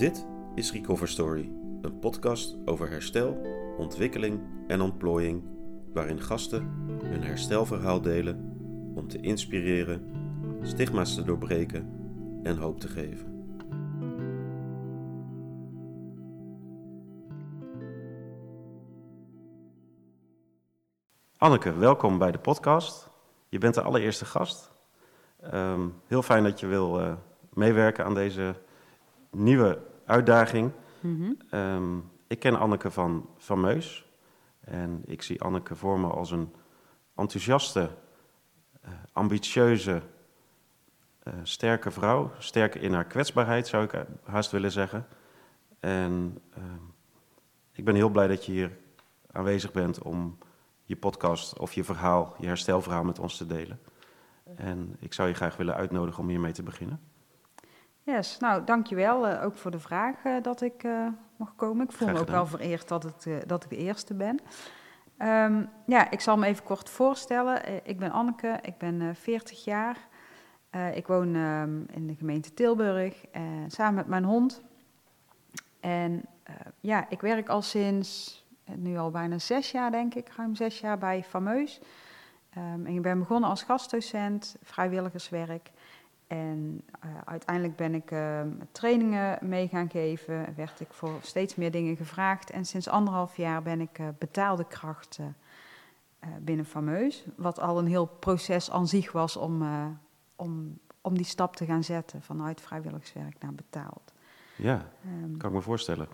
Dit is Recover Story, een podcast over herstel, ontwikkeling en ontplooiing, waarin gasten hun herstelverhaal delen om te inspireren, stigma's te doorbreken en hoop te geven. Anneke, welkom bij de podcast. Je bent de allereerste gast. Ehm, heel fijn dat je wil uh, meewerken aan deze nieuwe uitdaging. Mhm. Ehm, ik ken Anneke van Fameus. En ik zie Anneke voor me als een enthousiaste, eh, ambitieuze, eh, sterke vrouw. Sterk in haar kwetsbaarheid, zou ik haast willen zeggen. En ehm, ik ben heel blij dat je hier aanwezig bent om je podcast of je verhaal, je herstelverhaal met ons te delen. En ik zou je graag willen uitnodigen om hiermee te beginnen. Yes, nou dankjewel uh, ook voor de vraag uh, dat ik uh, mag komen. Ik voel me ook wel vereerd dat, het, dat ik de eerste ben. Um, ja, ik zal me even kort voorstellen. ik ben Anneke, ik ben 40 jaar. ik woon um, in de gemeente Tilburg samen met mijn hond. En ja, ik werk al sinds nu al bijna zes jaar, denk ik, ruim zes jaar bij Fameus. Um, en ik ben begonnen als gastdocent, vrijwilligerswerk. En uh, uiteindelijk ben ik uh, trainingen mee gaan geven, werd ik voor steeds meer dingen gevraagd. En sinds anderhalf jaar ben ik uh, betaalde kracht binnen Fameus. Wat al een heel proces aan zich was om, om, om die stap te gaan zetten vanuit vrijwilligerswerk naar betaald. Ja, um, kan ik me voorstellen.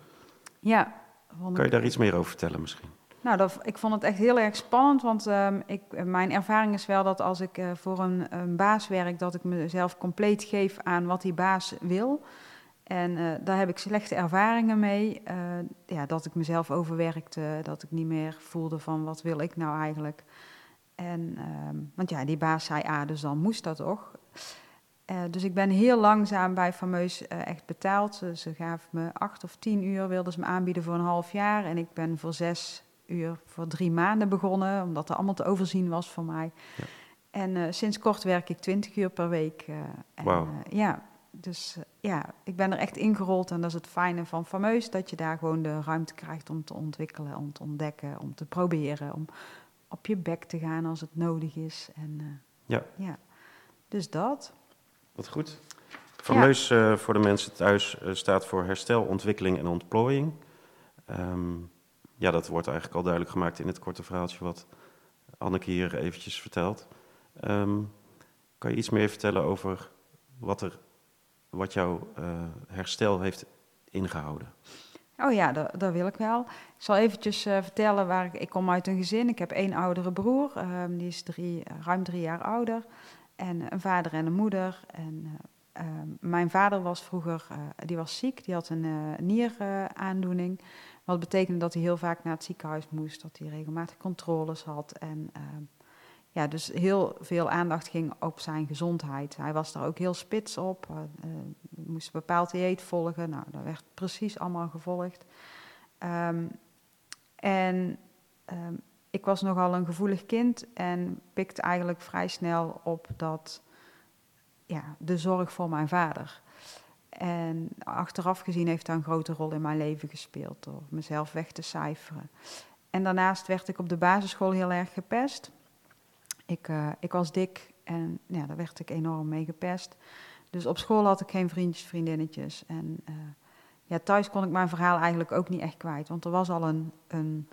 Ja. Kan je daar iets meer over vertellen misschien? Nou, dat, ik vond het echt heel erg spannend, want um, ik, mijn ervaring is wel dat als ik uh, voor een, een, baas werk, dat ik mezelf compleet geef aan wat die baas wil. En uh, daar heb ik slechte ervaringen mee, ja, dat ik mezelf overwerkte, dat ik niet meer voelde van wat wil ik nou eigenlijk. En, um, want ja, die baas zei A, dus dan moest dat toch. Dus ik ben heel langzaam bij Fameus echt betaald. Ze gaven me acht of tien uur, wilden ze me aanbieden voor een half jaar. En ik ben voor zes uur voor drie maanden begonnen, omdat dat allemaal te overzien was voor mij. Ja. En sinds kort werk ik twintig uur per week. en, Wauw. ja, dus ja, ik ben er echt ingerold. En dat is het fijne van Fameus, dat je daar gewoon de ruimte krijgt om te ontwikkelen, om te ontdekken, om te proberen, om op je bek te gaan als het nodig is. En, ja. ja, dus dat. Wat goed. Fameus ja. voor de mensen thuis staat voor herstel, ontwikkeling en ontplooiing. Um, ja, dat wordt eigenlijk al duidelijk gemaakt in het korte verhaaltje wat Anneke hier eventjes vertelt. Um, kan je iets meer vertellen over wat, er, wat jouw uh, herstel heeft ingehouden? Oh ja, dat, wil ik wel. Ik zal eventjes uh, vertellen waar ik... Ik kom uit een gezin. Ik heb één oudere broer. Um, die is drie, ruim drie jaar ouder. En een vader en een moeder. En uh, mijn vader was vroeger, die was ziek, die had een nieraandoening. Wat betekende dat hij heel vaak naar het ziekenhuis moest, dat hij regelmatig controles had. En ja, dus heel veel aandacht ging op zijn gezondheid. Hij was daar ook heel spits op, moest een bepaald dieet volgen. Nou, dat werd precies allemaal gevolgd. Um, en um, ik was nogal een gevoelig kind en pikte eigenlijk vrij snel op dat, ja, de zorg voor mijn vader. En achteraf gezien heeft dat een grote rol in mijn leven gespeeld door mezelf weg te cijferen. En daarnaast werd ik op de basisschool heel erg gepest. Ik, uh, ik was dik en ja, daar werd ik enorm mee gepest. Dus op school had ik geen vriendjes, vriendinnetjes. En uh, ja, thuis kon ik mijn verhaal eigenlijk ook niet echt kwijt, want er was al een, een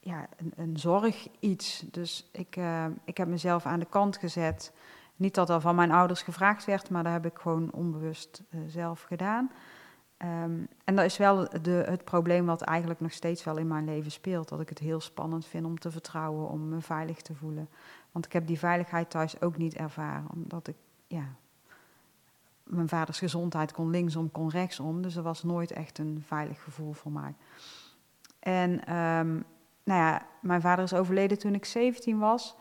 ja, een, een zorg iets. Dus ik, uh, ik heb mezelf aan de kant gezet. Niet dat dat van mijn ouders gevraagd werd, maar dat heb ik gewoon onbewust uh, zelf gedaan. Um, en dat is wel de, het probleem wat eigenlijk nog steeds wel in mijn leven speelt. Dat ik het heel spannend vind om te vertrouwen, om me veilig te voelen. Want ik heb die veiligheid thuis ook niet ervaren. Omdat ik, ja, mijn vaders gezondheid kon linksom, kon rechtsom. Dus er was nooit echt een veilig gevoel voor mij. En um, nou ja, mijn vader is overleden toen ik 17 was.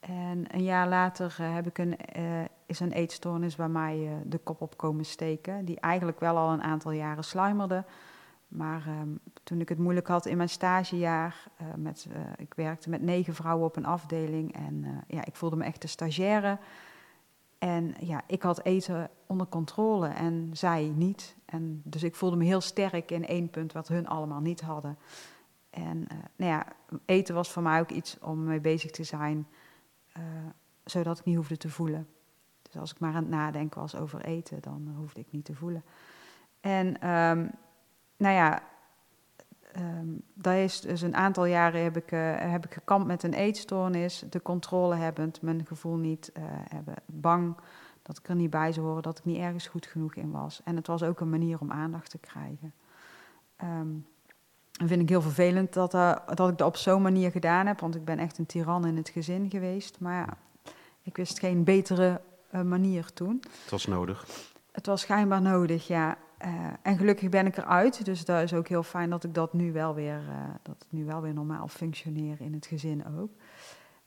En een jaar later uh, heb ik een, uh, is een eetstoornis bij mij uh, de kop op komen steken. Die eigenlijk wel al een aantal jaren sluimerde. Maar um, toen ik het moeilijk had in mijn stagejaar, met, ik werkte met negen vrouwen op een afdeling. En ja, ik voelde me echt de stagiaire. En ja, ik had eten onder controle en zij niet. En dus ik voelde me heel sterk in één punt wat hun allemaal niet hadden. En nou ja, eten was voor mij ook iets om mee bezig te zijn, uh, zodat ik niet hoefde te voelen. Dus als ik maar aan het nadenken was over eten, dan hoefde ik niet te voelen. En um, nou ja, um, is dus een aantal jaren heb ik, uh, heb ik gekampt met een eetstoornis, de controle hebbend, mijn gevoel niet uh, hebben, bang dat ik er niet bij zou horen, dat ik niet ergens goed genoeg in was. En het was ook een manier om aandacht te krijgen. Um, en vind ik heel vervelend dat, uh, dat ik dat op zo'n manier gedaan heb, want ik ben echt een tiran in het gezin geweest. Maar ja, ik wist geen betere manier toen. Het was nodig. Het was schijnbaar nodig, ja. Uh, en gelukkig ben ik eruit, dus dat is ook heel fijn dat ik dat nu wel weer, dat het nu wel weer normaal functioneer in het gezin ook.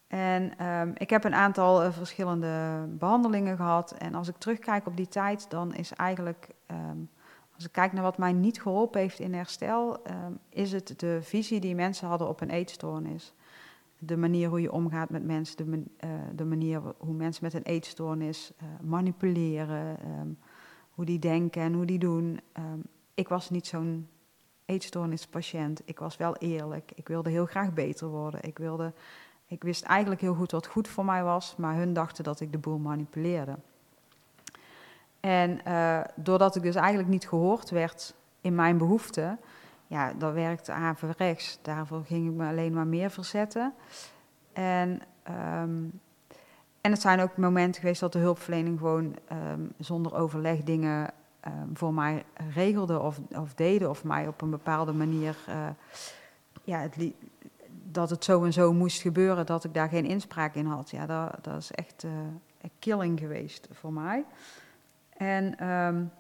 En um, ik heb een aantal verschillende behandelingen gehad. En als ik terugkijk op die tijd, dan is eigenlijk, um, als ik kijk naar wat mij niet geholpen heeft in herstel, um, is het de visie die mensen hadden op een eetstoornis. De manier hoe je omgaat met mensen, de, man, de manier hoe mensen met een eetstoornis manipuleren hoe die denken en hoe die doen. Um, ik was niet zo'n eetstoornispatiënt. Ik was wel eerlijk. Ik wilde heel graag beter worden. Ik, wilde, ik wist eigenlijk heel goed wat goed voor mij was, maar hun dachten dat ik de boel manipuleerde. En uh, doordat ik dus eigenlijk niet gehoord werd in mijn behoeften, ja, dat werkte averechts. Daarvoor ging ik me alleen maar meer verzetten. En um, en het zijn ook momenten geweest dat de hulpverlening gewoon um, zonder overleg dingen um, voor mij regelde of, of deden. Of mij op een bepaalde manier, uh, ja, het dat het zo en zo moest gebeuren, dat ik daar geen inspraak in had. Ja, dat, dat is echt uh, killing geweest voor mij. En um,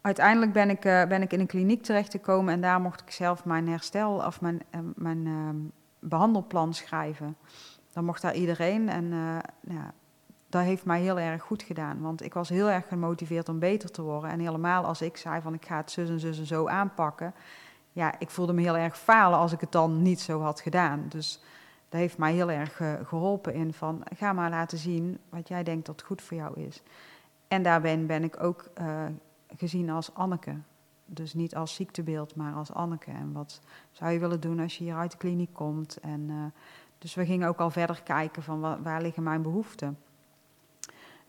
uiteindelijk ben ik, uh, ben ik in een kliniek terechtgekomen en daar mocht ik zelf mijn herstel of mijn, mijn behandelplan schrijven dan mocht daar iedereen. En uh, ja, dat heeft mij heel erg goed gedaan. Want ik was heel erg gemotiveerd om beter te worden. En helemaal als ik zei van ik ga het zus en zus en zo aanpakken. Ja, ik voelde me heel erg falen als ik het dan niet zo had gedaan. Dus dat heeft mij heel erg uh, geholpen in van ga maar laten zien wat jij denkt dat goed voor jou is. En daarbij ben ik ook uh, gezien als Anneke. Dus niet als ziektebeeld, maar als Anneke. En wat zou je willen doen als je hier uit de kliniek komt? En uh, dus we gingen ook al verder kijken van waar, liggen mijn behoeften.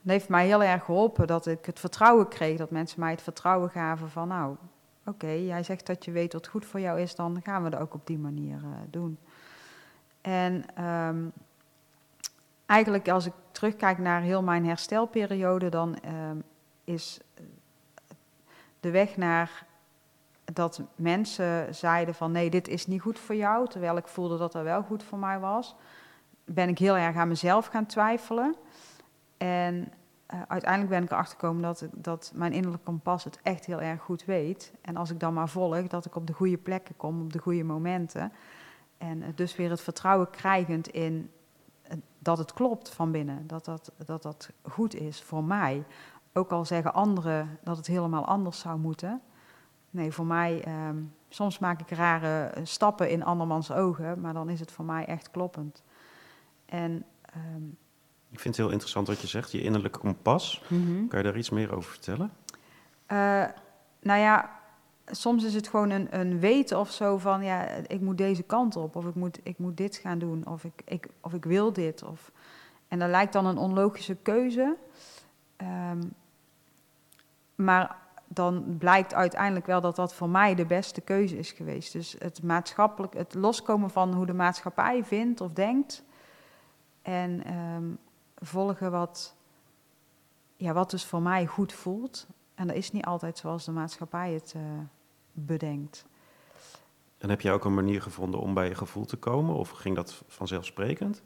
Het heeft mij heel erg geholpen dat ik het vertrouwen kreeg, dat mensen mij het vertrouwen gaven van nou, oké, jij zegt dat je weet wat goed voor jou is, dan gaan we dat ook op die manier doen. En um, eigenlijk als ik terugkijk naar heel mijn herstelperiode, dan um, is de weg naar dat mensen zeiden van nee, dit is niet goed voor jou, terwijl ik voelde dat dat wel goed voor mij was, ben ik heel erg aan mezelf gaan twijfelen. En uh, uiteindelijk ben ik erachter gekomen dat, dat mijn innerlijk kompas het echt heel erg goed weet. En als ik dan maar volg, dat ik op de goede plekken kom, op de goede momenten. En uh, dus weer het vertrouwen krijgend in uh, dat het klopt van binnen, dat dat, dat dat goed is voor mij. Ook al zeggen anderen dat het helemaal anders zou moeten. Nee, voor mij, um, soms maak ik rare stappen in andermans ogen, maar dan is het voor mij echt kloppend. En, um, ik vind het heel interessant wat je zegt, je innerlijke kompas. Mm -hmm. Kan je daar iets meer over vertellen? Uh, nou ja, soms is het gewoon een, een weten of zo van, ja, ik moet deze kant op, of ik moet, ik moet dit gaan doen, of ik, ik, of ik wil dit. Of, en dat lijkt dan een onlogische keuze. Um, maar dan blijkt uiteindelijk wel dat dat voor mij de beste keuze is geweest. Dus het maatschappelijk, het loskomen van hoe de maatschappij vindt of denkt. En um, volgen wat, ja, wat dus voor mij goed voelt. En dat is niet altijd zoals de maatschappij het uh, bedenkt. En heb jij ook een manier gevonden om bij je gevoel te komen? Of ging dat vanzelfsprekend?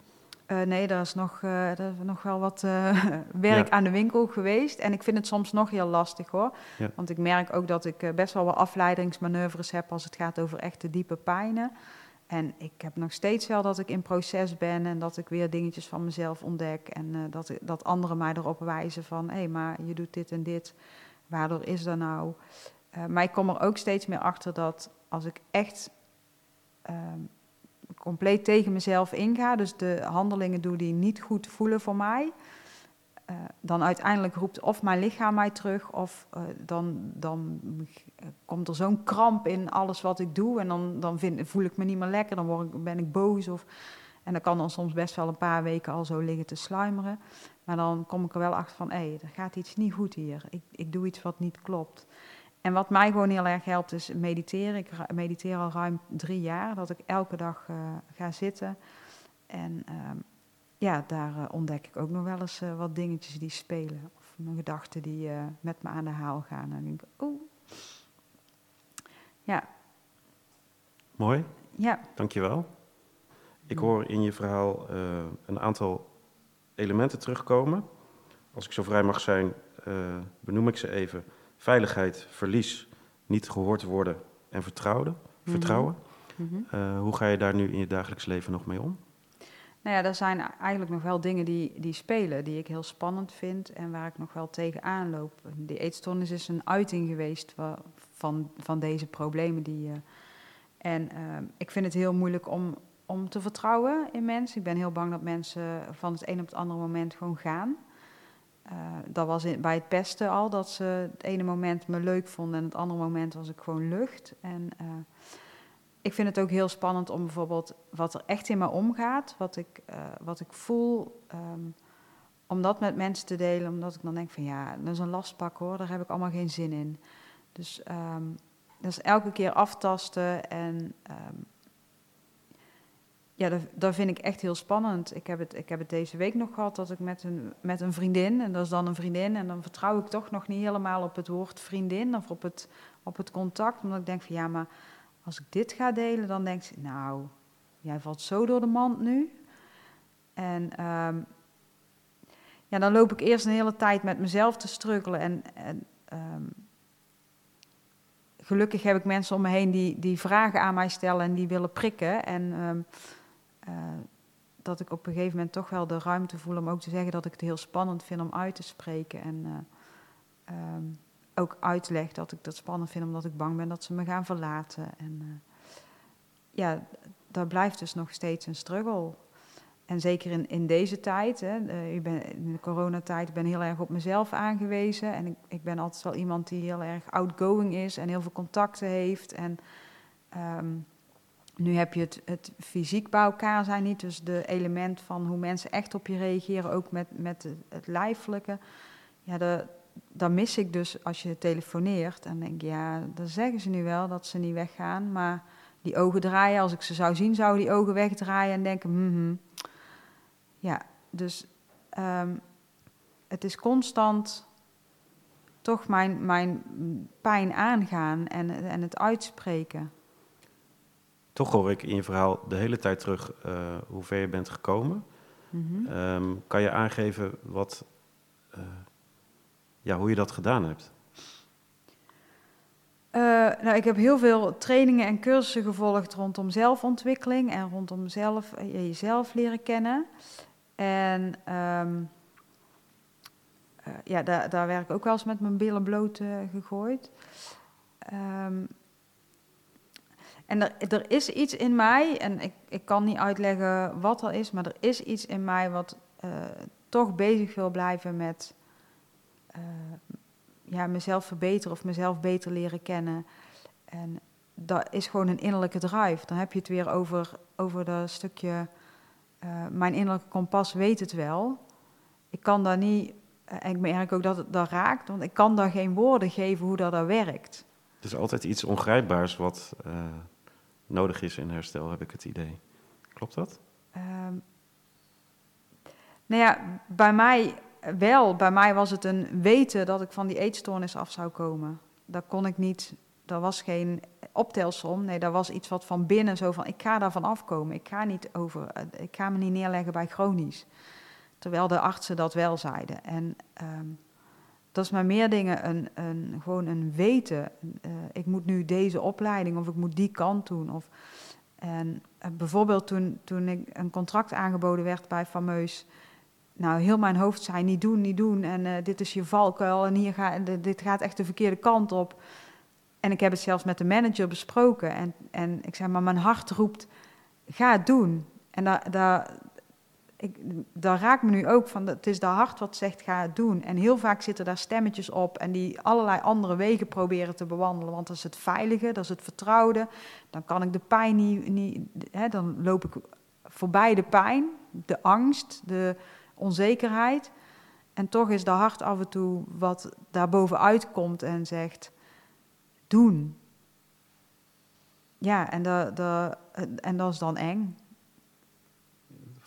Uh, nee, daar is nog, uh, er is nog wel wat uh, werk ja. aan de winkel geweest. En ik vind het soms nog heel lastig hoor. Ja. Want ik merk ook dat ik best wel wat afleidingsmanoeuvres heb als het gaat over echte diepe pijnen. En ik heb nog steeds wel dat ik in proces ben en dat ik weer dingetjes van mezelf ontdek. En dat, dat anderen mij erop wijzen van, hé, hey, maar je doet dit en dit. Waardoor is dat nou? maar ik kom er ook steeds meer achter dat als ik echt ehm, compleet tegen mezelf inga, dus de handelingen doe die niet goed voelen voor mij, eh, dan uiteindelijk roept of mijn lichaam mij terug, of eh, dan, dan komt er zo'n kramp in alles wat ik doe. En dan, dan voel ik me niet meer lekker, dan word ik, ben ik boos. Of, en dat kan dan soms best wel een paar weken al zo liggen te sluimeren. Maar dan kom ik er wel achter van, hé, hey, er gaat iets niet goed hier. Ik, ik doe iets wat niet klopt. En wat mij gewoon heel erg helpt is mediteren. Ik mediteer al ruim drie jaar, dat ik elke dag uh, ga zitten. En ehm, ja, daar uh, ontdek ik ook nog wel eens uh, wat dingetjes die spelen. Of mijn gedachten die met me aan de haal gaan. En dan denk ik, oeh. Ja. Mooi. Ja. Dankjewel. Ik hoor in je verhaal een aantal elementen terugkomen. Als ik zo vrij mag zijn, benoem ik ze even veiligheid, verlies, niet gehoord worden en vertrouwen. Mhm. vertrouwen. Mhm. Eh, hoe ga je daar nu in je dagelijks leven nog mee om? Nou ja, er zijn eigenlijk nog wel dingen die, die spelen, die ik heel spannend vind en waar ik nog wel tegenaan loop. Die eetstoornis is een uiting geweest van, van deze problemen. Die, uh, en ehm, ik vind het heel moeilijk om, om te vertrouwen in mensen. Ik ben heel bang dat mensen van het een op het andere moment gewoon gaan. Uh, dat was bij het pesten al, dat ze het ene moment me leuk vonden en het andere moment was ik gewoon lucht. En uh, ik vind het ook heel spannend om bijvoorbeeld wat er echt in me omgaat, wat ik, uh, wat ik voel, um, om dat met mensen te delen, omdat ik dan denk van ja, dat is een lastpak hoor, daar heb ik allemaal geen zin in. Dus um, dat is elke keer aftasten en um, ja, dat, dat, vind ik echt heel spannend. Ik heb, het, ik heb het deze week nog gehad dat ik met een, met een vriendin, en dat is dan een vriendin, en dan vertrouw ik toch nog niet helemaal op het woord vriendin of op het, op het contact. Omdat ik denk van ja, maar als ik dit ga delen, dan denkt ze, nou, jij valt zo door de mand nu. En um, ja, dan loop ik eerst een hele tijd met mezelf te struggelen. En, um, gelukkig heb ik mensen om me heen die, die vragen aan mij stellen en die willen prikken. En um, uh, dat ik op een gegeven moment toch wel de ruimte voel om ook te zeggen dat ik het heel spannend vind om uit te spreken. En uh, um, ook uitleg dat ik dat spannend vind omdat ik bang ben dat ze me gaan verlaten. En uh, ja, daar blijft dus nog steeds een struggle. En zeker in, in deze tijd, hè, in de coronatijd, ben heel erg op mezelf aangewezen. En ik, ik ben altijd wel iemand die heel erg outgoing is en heel veel contacten heeft. En um, nu heb je het, het, fysiek bij elkaar zijn niet, dus de element van hoe mensen echt op je reageren, ook met, met het, lijfelijke. Ja, de, dat mis ik dus als je telefoneert. En denk ja, dan zeggen ze nu wel dat ze niet weggaan, maar die ogen draaien, als ik ze zou zien, zouden die ogen wegdraaien en denken, mm ja, dus um, het is constant toch mijn, mijn pijn aangaan en, en het uitspreken. Toch hoor ik in je verhaal de hele tijd terug uh, hoe ver je bent gekomen. Mm -hmm. um, kan je aangeven wat, uh, ja, hoe je dat gedaan hebt? Uh, nou, ik heb heel veel trainingen en cursussen gevolgd rondom zelfontwikkeling en rondom zelf, jezelf leren kennen. En um, ja, daar, daar werk ik ook wel eens met mijn billen bloot gegooid. Um, en er, er is iets in mij, en ik, ik kan niet uitleggen wat er is, maar er is iets in mij wat uh, toch bezig wil blijven met uh, ja, mezelf verbeteren of mezelf beter leren kennen. En dat is gewoon een innerlijke drive. Dan heb je het weer over, over dat stukje, uh, mijn innerlijke kompas weet het wel. Ik kan daar niet, en ik merk ook dat het daar raakt, want ik kan daar geen woorden geven hoe dat, dat werkt. Het is altijd iets ongrijpbaars wat nodig is in herstel, heb ik het idee. Klopt dat? Um, nou ja, bij mij wel. Bij mij was het een weten dat ik van die eetstoornis af zou komen. Dat kon ik niet, dat was geen optelsom. Nee, dat was iets wat van binnen zo van, ik ga daarvan afkomen. Ik ga, niet over, ik ga me niet neerleggen bij chronisch. Terwijl de artsen dat wel zeiden. En um, dat is maar meer dingen een, een, gewoon een weten. Uh, ik moet nu deze opleiding of ik moet die kant doen. Of, en uh, bijvoorbeeld toen, toen ik een contract aangeboden werd bij Fameus. Nou, heel mijn hoofd zei niet doen, niet doen. En uh, dit is je valkuil en hier gaat, dit gaat echt de verkeerde kant op. En ik heb het zelfs met de manager besproken. En, en ik zei, maar mijn hart roept, ga het doen. En daar, daar, ik, daar raakt me nu ook van, het is de hart wat zegt ga het doen. En heel vaak zitten daar stemmetjes op en die allerlei andere wegen proberen te bewandelen. Want dat is het veilige, dat is het vertrouwde. Dan kan ik de pijn niet, hè, dan loop ik voorbij de pijn, de angst, de onzekerheid. En toch is de hart af en toe wat daarbovenuit komt en zegt, doen. Ja, en, de, en dat is dan eng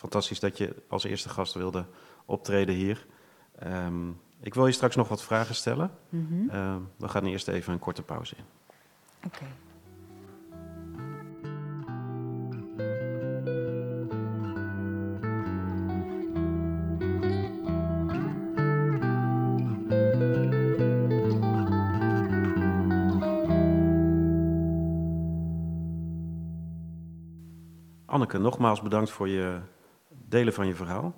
fantastisch dat je als eerste gast wilde optreden hier. Ehm, ik wil je straks nog wat vragen stellen. Mm we gaan eerst even een korte pauze in. Oké. Anneke, nogmaals bedankt voor je delen van je verhaal.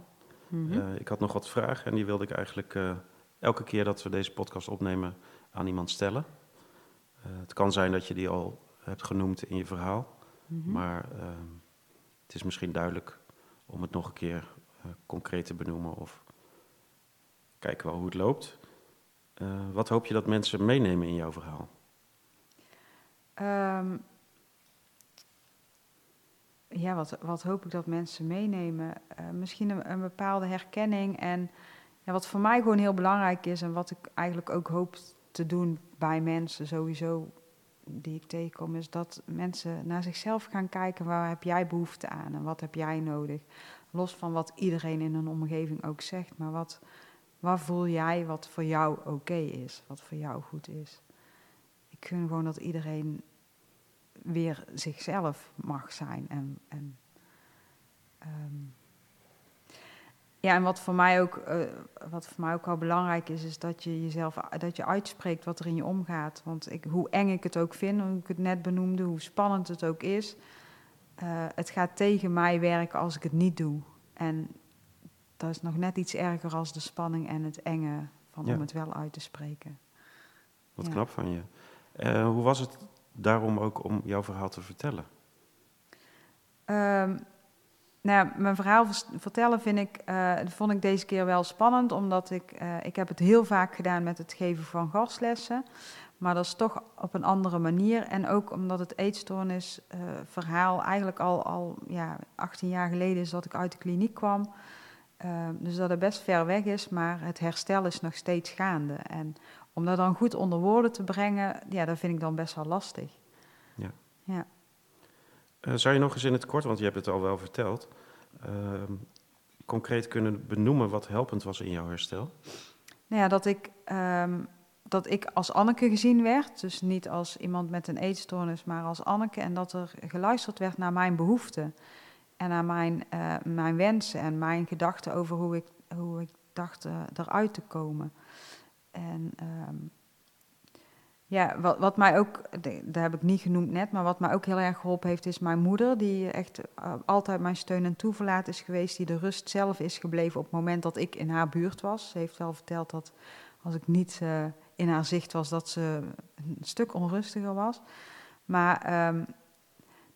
Mhm. Eh, ik had nog wat vragen en die wilde ik eigenlijk uh, elke keer dat we deze podcast opnemen aan iemand stellen. Uh, het kan zijn dat je die al hebt genoemd in je verhaal, mhm. maar ehm, het is misschien duidelijk om het nog een keer concreet te benoemen of kijken wel hoe het loopt. wat hoop je dat mensen meenemen in jouw verhaal? Um, ja, wat, wat hoop ik dat mensen meenemen? Uh, misschien een, bepaalde herkenning. En ja, wat voor mij gewoon heel belangrijk is en wat ik eigenlijk ook hoop te doen bij mensen sowieso die ik tegenkom, is dat mensen naar zichzelf gaan kijken waar heb jij behoefte aan en wat heb jij nodig. Los van wat iedereen in een omgeving ook zegt, maar wat, waar voel jij wat voor jou oké is, wat voor jou goed is. Ik vind gewoon dat iedereen weer zichzelf mag zijn. En, en ehm, ja, en wat voor mij ook, uh, wat voor mij ook wel belangrijk is, is dat je jezelf dat je uitspreekt wat er in je omgaat. Want ik, hoe eng ik het ook vind, hoe ik het net benoemde, hoe spannend het ook is, uh, het gaat tegen mij werken als ik het niet doe. En dat is nog net iets erger als de spanning en het enge van om het wel uit te spreken. Wat knap van je. Uh, hoe was het daarom ook om jouw verhaal te vertellen? Um, nou, mijn verhaal vertellen vind ik, uh, vond ik deze keer wel spannend, omdat ik, uh, ik heb het heel vaak gedaan met het geven van gastlessen, maar dat is toch op een andere manier. En ook omdat het eetstoornis uh, verhaal eigenlijk al, al ja, 18 jaar geleden is dat ik uit de kliniek kwam. Ehm, dus dat het best ver weg is, maar het herstel is nog steeds gaande. En om dat dan goed onder woorden te brengen, ja, dat vind ik dan best wel lastig. Ja. ja. Uh, zou je nog eens in het kort, want je hebt het al wel verteld, uh, concreet kunnen benoemen wat helpend was in jouw herstel? Nou ja, dat ik, um, dat ik als Anneke gezien werd, dus niet als iemand met een eetstoornis, maar als Anneke, en dat er geluisterd werd naar mijn behoeften en naar mijn, uh, mijn wensen en mijn gedachten over hoe ik, hoe ik dacht eruit te komen. En um, ja, wat, wat mij ook, dat heb ik niet genoemd net, maar wat mij ook heel erg geholpen heeft, is mijn moeder, die echt uh, altijd mijn steun en toeverlaat is geweest, die de rust zelf is gebleven op het moment dat ik in haar buurt was. Ze heeft wel verteld dat als ik niet uh, in haar zicht was, dat ze een stuk onrustiger was. Maar um,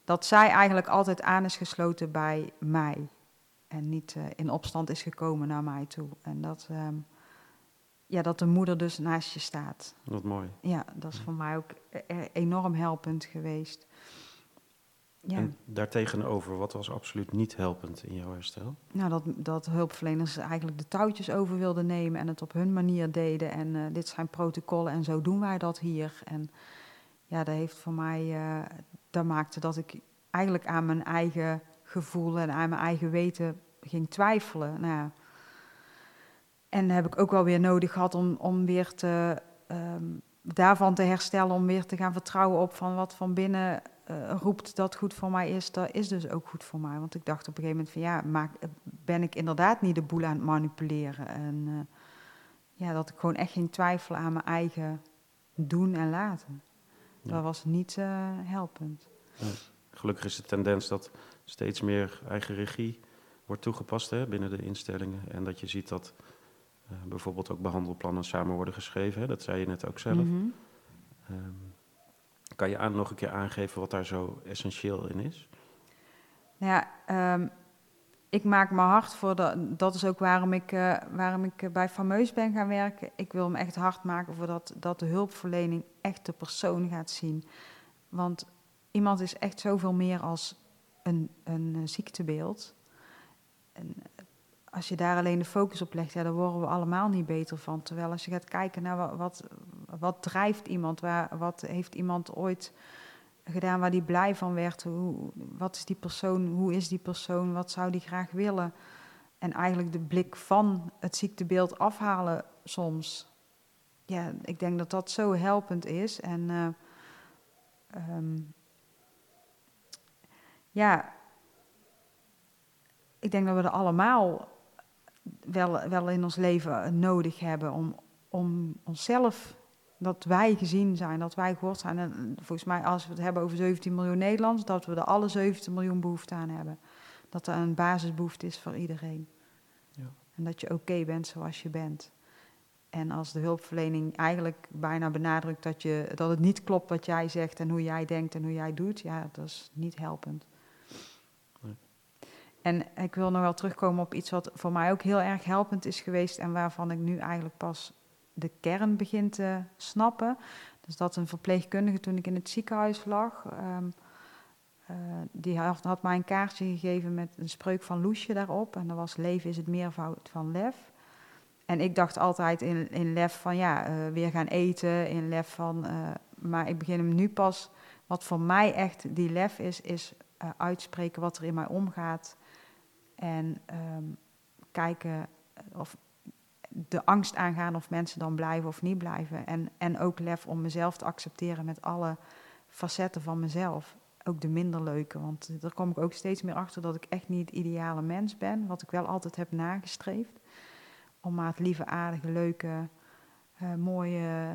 dat zij eigenlijk altijd aan is gesloten bij mij en niet uh, in opstand is gekomen naar mij toe. En dat... Um, ja, dat de moeder dus naast je staat. Wat mooi. Ja, dat is voor mij ook e-, e-, enorm helpend geweest. Ja. En daartegenover, wat was absoluut niet helpend in jouw herstel? Nou, dat, dat hulpverleners eigenlijk de touwtjes over wilden nemen en het op hun manier deden. En uh, dit zijn protocollen en zo doen wij dat hier. En ja, dat heeft voor mij, uh, dat maakte dat ik eigenlijk aan mijn eigen gevoel en aan mijn eigen weten ging twijfelen. Nou, en heb ik ook wel weer nodig gehad om, om weer te, um, daarvan te herstellen, om weer te gaan vertrouwen op van wat van binnen uh, roept dat goed voor mij is, dat is dus ook goed voor mij. Want ik dacht op een gegeven moment van ja, maak, ben ik inderdaad niet de boel aan het manipuleren. En uh, ja, dat ik gewoon echt geen twijfel aan mijn eigen doen en laten. Ja. Dat was niet uh, helpend. Gelukkig is de tendens dat steeds meer eigen regie wordt toegepast hè, binnen de instellingen. En dat je ziet dat uh, bijvoorbeeld ook behandelplannen samen worden geschreven. Hè? Dat zei je net ook zelf. Mm -hmm. um, kan je aan, nog een keer aangeven wat daar zo essentieel in is? Nou ja, um, ik maak me hard voor, de, dat is ook waarom ik, uh, waarom ik bij Fameus ben gaan werken. Ik wil me echt hard maken voor dat, dat de hulpverlening echt de persoon gaat zien. Want iemand is echt zoveel meer als een, een ziektebeeld. En als je daar alleen de focus op legt, ja, dan worden we allemaal niet beter van. Terwijl als je gaat kijken naar wat, wat, drijft iemand, waar, wat heeft iemand ooit gedaan waar die blij van werd, hoe, wat is die persoon, hoe is die persoon, wat zou die graag willen. En eigenlijk de blik van het ziektebeeld afhalen soms. Ja, ik denk dat dat zo helpend is. En uh, um, ja, ik denk dat we er allemaal wel, wel in ons leven nodig hebben om, om onszelf, dat wij gezien zijn, dat wij gehoord zijn. En volgens mij, als we het hebben over 17 miljoen Nederlanders, dat we er alle 17 miljoen behoefte aan hebben. Dat er een basisbehoefte is voor iedereen. Ja. En dat je oké bent zoals je bent. En als de hulpverlening eigenlijk bijna benadrukt dat, je, dat het niet klopt wat jij zegt en hoe jij denkt en hoe jij doet, ja, dat is niet helpend. En ik wil nog wel terugkomen op iets wat voor mij ook heel erg helpend is geweest en waarvan ik nu eigenlijk pas de kern begin te snappen. Dus dat een verpleegkundige toen ik in het ziekenhuis lag, um, uh, die had, mij een kaartje gegeven met een spreuk van Loesje daarop. En dat was leven is het meervoud van lef. En ik dacht altijd in, in lef van ja, uh, weer gaan eten, in lef van... Uh, maar ik begin hem nu pas, wat voor mij echt die lef is, is uitspreken wat er in mij omgaat en um, kijken of de angst aangaan of mensen dan blijven of niet blijven. En, en ook lef om mezelf te accepteren met alle facetten van mezelf. Ook de minder leuke, want daar kom ik ook steeds meer achter dat ik echt niet het ideale mens ben. Wat ik wel altijd heb nagestreefd. Om maar het lieve, aardige, leuke, uh, mooie,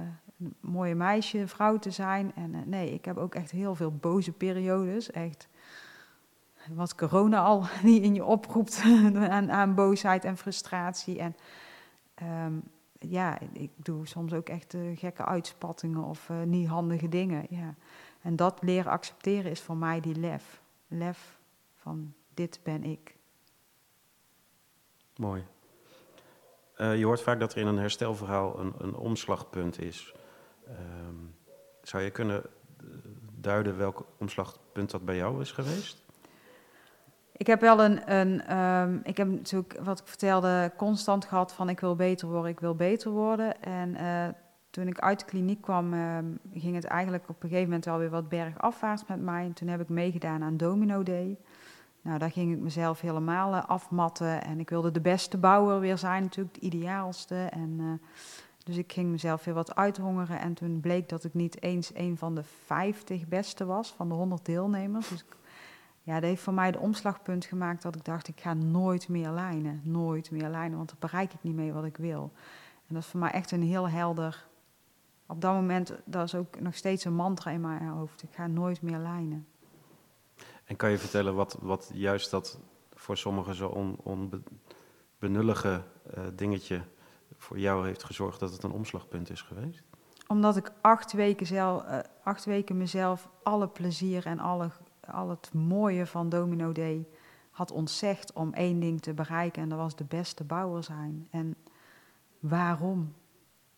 mooie meisje, vrouw te zijn. En uh, nee, ik heb ook echt heel veel boze periodes. Echt wat corona al niet in je oproept aan, aan, boosheid en frustratie. En um, ja, ik doe soms ook echt uh, gekke uitspattingen of uh, niet handige dingen. Ja. En dat leren accepteren is voor mij die lef. Lef van dit ben ik. Mooi. Uh, je hoort vaak dat er in een herstelverhaal een, een omslagpunt is. Um, zou je kunnen duiden welk omslagpunt dat bij jou is geweest? Ik heb wel een, een um, ik heb natuurlijk, wat ik vertelde, constant gehad van ik wil beter worden, ik wil beter worden. En uh, toen ik uit de kliniek kwam, uh, ging het eigenlijk op een gegeven moment wel weer wat bergafwaarts met mij. En toen heb ik meegedaan aan Domino Day. Nou, daar ging ik mezelf helemaal uh, afmatten. En ik wilde de beste bouwer weer zijn, natuurlijk, de ideaalste. En, uh, dus ik ging mezelf weer wat uithongeren. En toen bleek dat ik niet eens een van de 50 beste was van de 100 deelnemers. Dus ik ja, dat heeft voor mij de omslagpunt gemaakt dat ik dacht, ik ga nooit meer lijnen. Nooit meer lijnen, want dan bereik ik niet mee wat ik wil. En dat is voor mij echt een heel helder... Op dat moment, dat is ook nog steeds een mantra in mijn hoofd. Ik ga nooit meer lijnen. En kan je vertellen wat, wat juist dat voor sommigen zo onbenullige on, uh, dingetje voor jou heeft gezorgd dat het een omslagpunt is geweest? Omdat ik acht weken, zelf, uh, acht weken mezelf alle plezier en alle al het mooie van Domino Day had ontzegd om één ding te bereiken. En dat was de beste bouwer zijn. En waarom?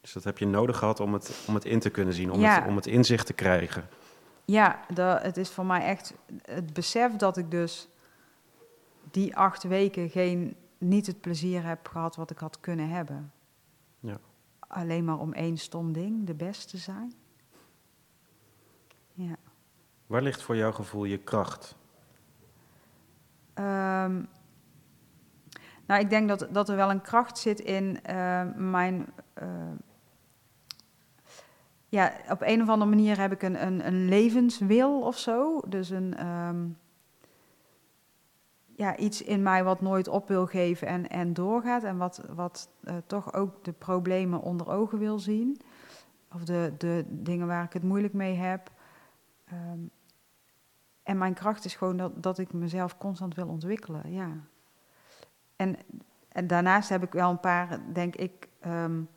Dus dat heb je nodig gehad om het, om het in te kunnen zien, om, het, om het inzicht te krijgen. Ja, de, het is voor mij echt het besef dat ik dus die acht weken geen, niet het plezier heb gehad wat ik had kunnen hebben. Ja. Alleen maar om één stom ding, de beste zijn. Ja. Waar ligt voor jouw gevoel je kracht? Um, nou, ik denk dat, dat er wel een kracht zit in uh, mijn. Uh, ja, op een of andere manier heb ik een, een, een levenswil of zo. Dus een. Ja, iets in mij wat nooit op wil geven en, en doorgaat. En wat, wat uh, toch ook de problemen onder ogen wil zien. Of de, de dingen waar ik het moeilijk mee heb. Um, en mijn kracht is gewoon dat, dat ik mezelf constant wil ontwikkelen, ja. En, en daarnaast heb ik wel een paar, denk ik, um,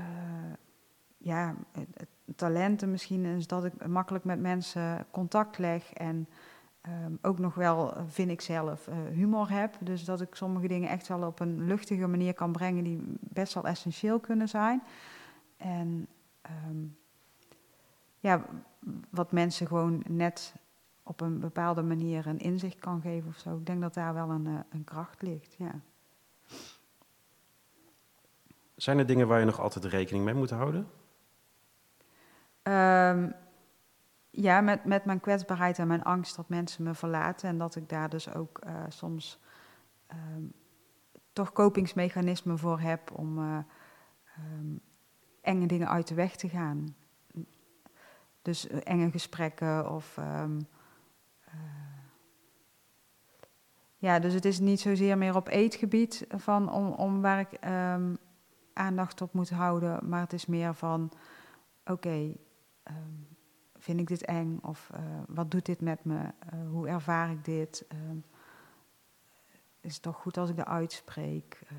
uh, ja, talenten misschien, is dat ik makkelijk met mensen contact leg en ehm, ook nog wel, eh, vind ik zelf, eh, humor heb. Dus dat ik sommige dingen echt wel op een luchtige manier kan brengen die best wel essentieel kunnen zijn. En ehm, ja, wat mensen gewoon net op een bepaalde manier een inzicht kan geven of zo. Ik denk dat daar wel een, eh, een kracht ligt, ja. Zijn er dingen waar je nog altijd rekening mee moet houden? Ehm, ja, met, met mijn kwetsbaarheid en mijn angst dat mensen me verlaten. En dat ik daar dus ook eh, soms ehm, toch kopingsmechanismen voor heb om eh, ehm, enge dingen uit de weg te gaan. Dus eh, enge gesprekken of. ja, dus het is niet zozeer meer op eetgebied van om, om waar ik aandacht op moet houden, maar het is meer van: oké, Ehm, vind ik dit eng? Of uh, wat doet dit met me? Hoe ervaar ik dit? Is het toch goed als ik dat uitspreek? Eh,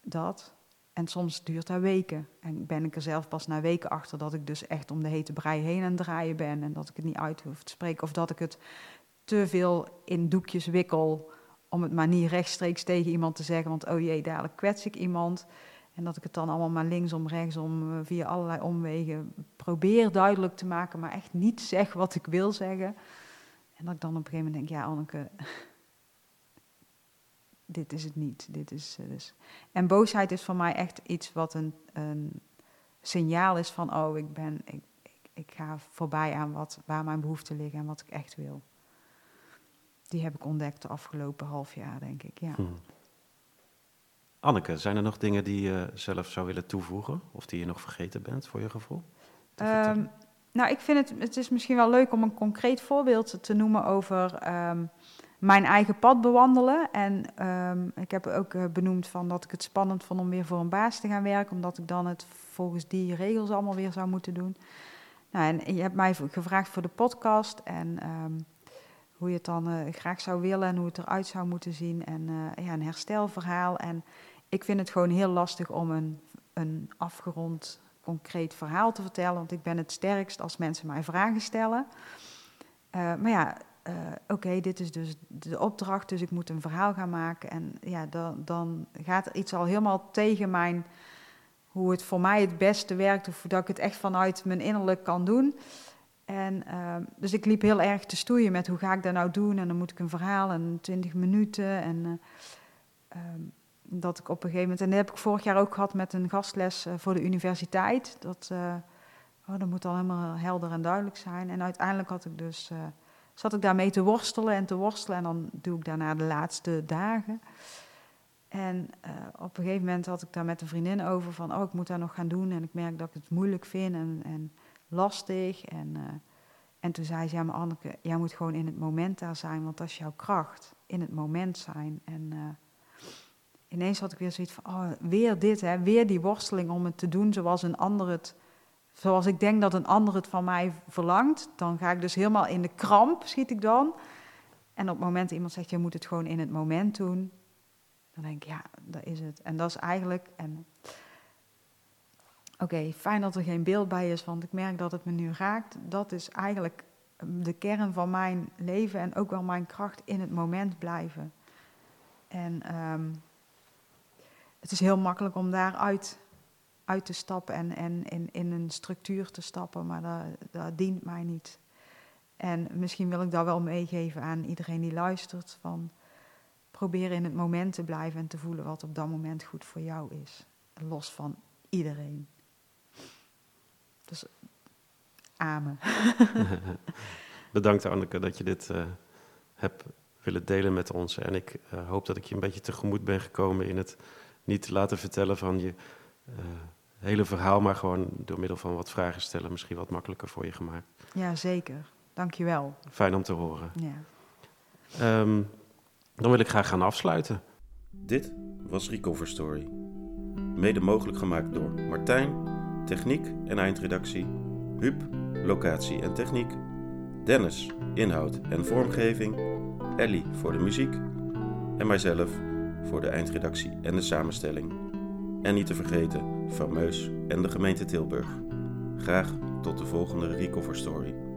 dat. En soms duurt dat weken. En ben ik er zelf pas na weken achter dat ik dus echt om de hete brei heen aan het draaien ben. En dat ik het niet uit hoef te spreken. Of dat ik het te veel in doekjes wikkel om het maar niet rechtstreeks tegen iemand te zeggen. Want oh jee, dadelijk kwets ik iemand. En dat ik het dan allemaal maar linksom, rechtsom, eh, via allerlei omwegen probeer duidelijk te maken, maar echt niet zeg wat ik wil zeggen. En dat ik dan op een gegeven moment denk, ja Anneke, dit is het niet. Dit is, uh, dus. En boosheid is voor mij echt iets wat een, een signaal is van, oh, ik, ben, ik, ik, ik, ga voorbij aan wat, waar mijn behoeften liggen en wat ik echt wil. Die heb ik ontdekt de afgelopen half jaar, denk ik, ja. Hmm. Anneke, zijn er nog dingen die je zelf zou willen toevoegen? Of die je nog vergeten bent, voor je gevoel? Um, nou, ik vind het, het is misschien wel leuk om een concreet voorbeeld te noemen over um, mijn eigen pad bewandelen. En um, ik heb ook uh, benoemd van dat ik het spannend vond om weer voor een baas te gaan werken, omdat ik dan het volgens die regels allemaal weer zou moeten doen. Nou, en je hebt mij gevraagd voor de podcast en hoe je het dan uh, graag zou willen en hoe het eruit zou moeten zien. En uh, ja, een herstelverhaal. En ik vind het gewoon heel lastig om een, een afgerond, concreet verhaal te vertellen. Want ik ben het sterkst als mensen mij vragen stellen. Maar ja, oké, dit is dus de opdracht, dus ik moet een verhaal gaan maken. En ja, dan, dan gaat iets al helemaal tegen mijn, hoe het voor mij het beste werkt, of dat ik het echt vanuit mijn innerlijk kan doen. En, uh, dus ik liep heel erg te stoeien met hoe ga ik dat nou doen. En dan moet ik een verhaal en 20 minuten. En uh, um, dat ik op een gegeven moment. En dat heb ik vorig jaar ook gehad met een gastles uh, voor de universiteit. Dat, oh, dat moet al helemaal helder en duidelijk zijn. En uiteindelijk had ik dus, zat ik daarmee te worstelen en te worstelen. En dan doe ik daarna de laatste dagen. En op een gegeven moment had ik daar met een vriendin over van, oh, ik moet daar nog gaan doen. En ik merk dat ik het moeilijk vind. En, en lastig. En, uh, en toen zei ze, ja maar Anneke, jij moet gewoon in het moment daar zijn, want dat is jouw kracht. In het moment zijn. En uh, ineens had ik weer zoiets van, oh, weer dit, hè, weer die worsteling om het te doen zoals een ander het, zoals ik denk dat een ander het van mij verlangt. Dan ga ik dus helemaal in de kramp, schiet ik dan. En op het moment dat iemand zegt, je moet het gewoon in het moment doen, dan denk ik, ja, dat is het. En dat is eigenlijk, en Oké, fijn dat er geen beeld bij is, want ik merk dat het me nu raakt. Dat is eigenlijk ehm, de kern van mijn leven en ook wel mijn kracht in het moment blijven. En um, het is heel makkelijk om daaruit uit te stappen en, en in, in een structuur te stappen, maar dat, dat dient mij niet. En misschien wil ik dat wel meegeven aan iedereen die luistert, van probeer in het moment te blijven en te voelen wat op dat moment goed voor jou is. Los van iedereen. Dus amen. Bedankt Anneke dat je dit uh, hebt willen delen met ons. En ik uh, hoop dat ik je een beetje tegemoet ben gekomen in het niet laten vertellen van je uh, hele verhaal, maar gewoon door middel van wat vragen stellen misschien wat makkelijker voor je gemaakt. Ja, zeker. Dank je wel. Fijn om te horen. Ja. Um, dan wil ik graag gaan afsluiten. Dit was Recover Story. Mede mogelijk gemaakt door Martijn techniek en eindredactie, Huub, locatie en techniek, Dennis, inhoud en vormgeving, Ellie voor de muziek en mijzelf voor de eindredactie en de samenstelling. En niet te vergeten, Fameus en de gemeente Tilburg. Graag tot de volgende Recover Story.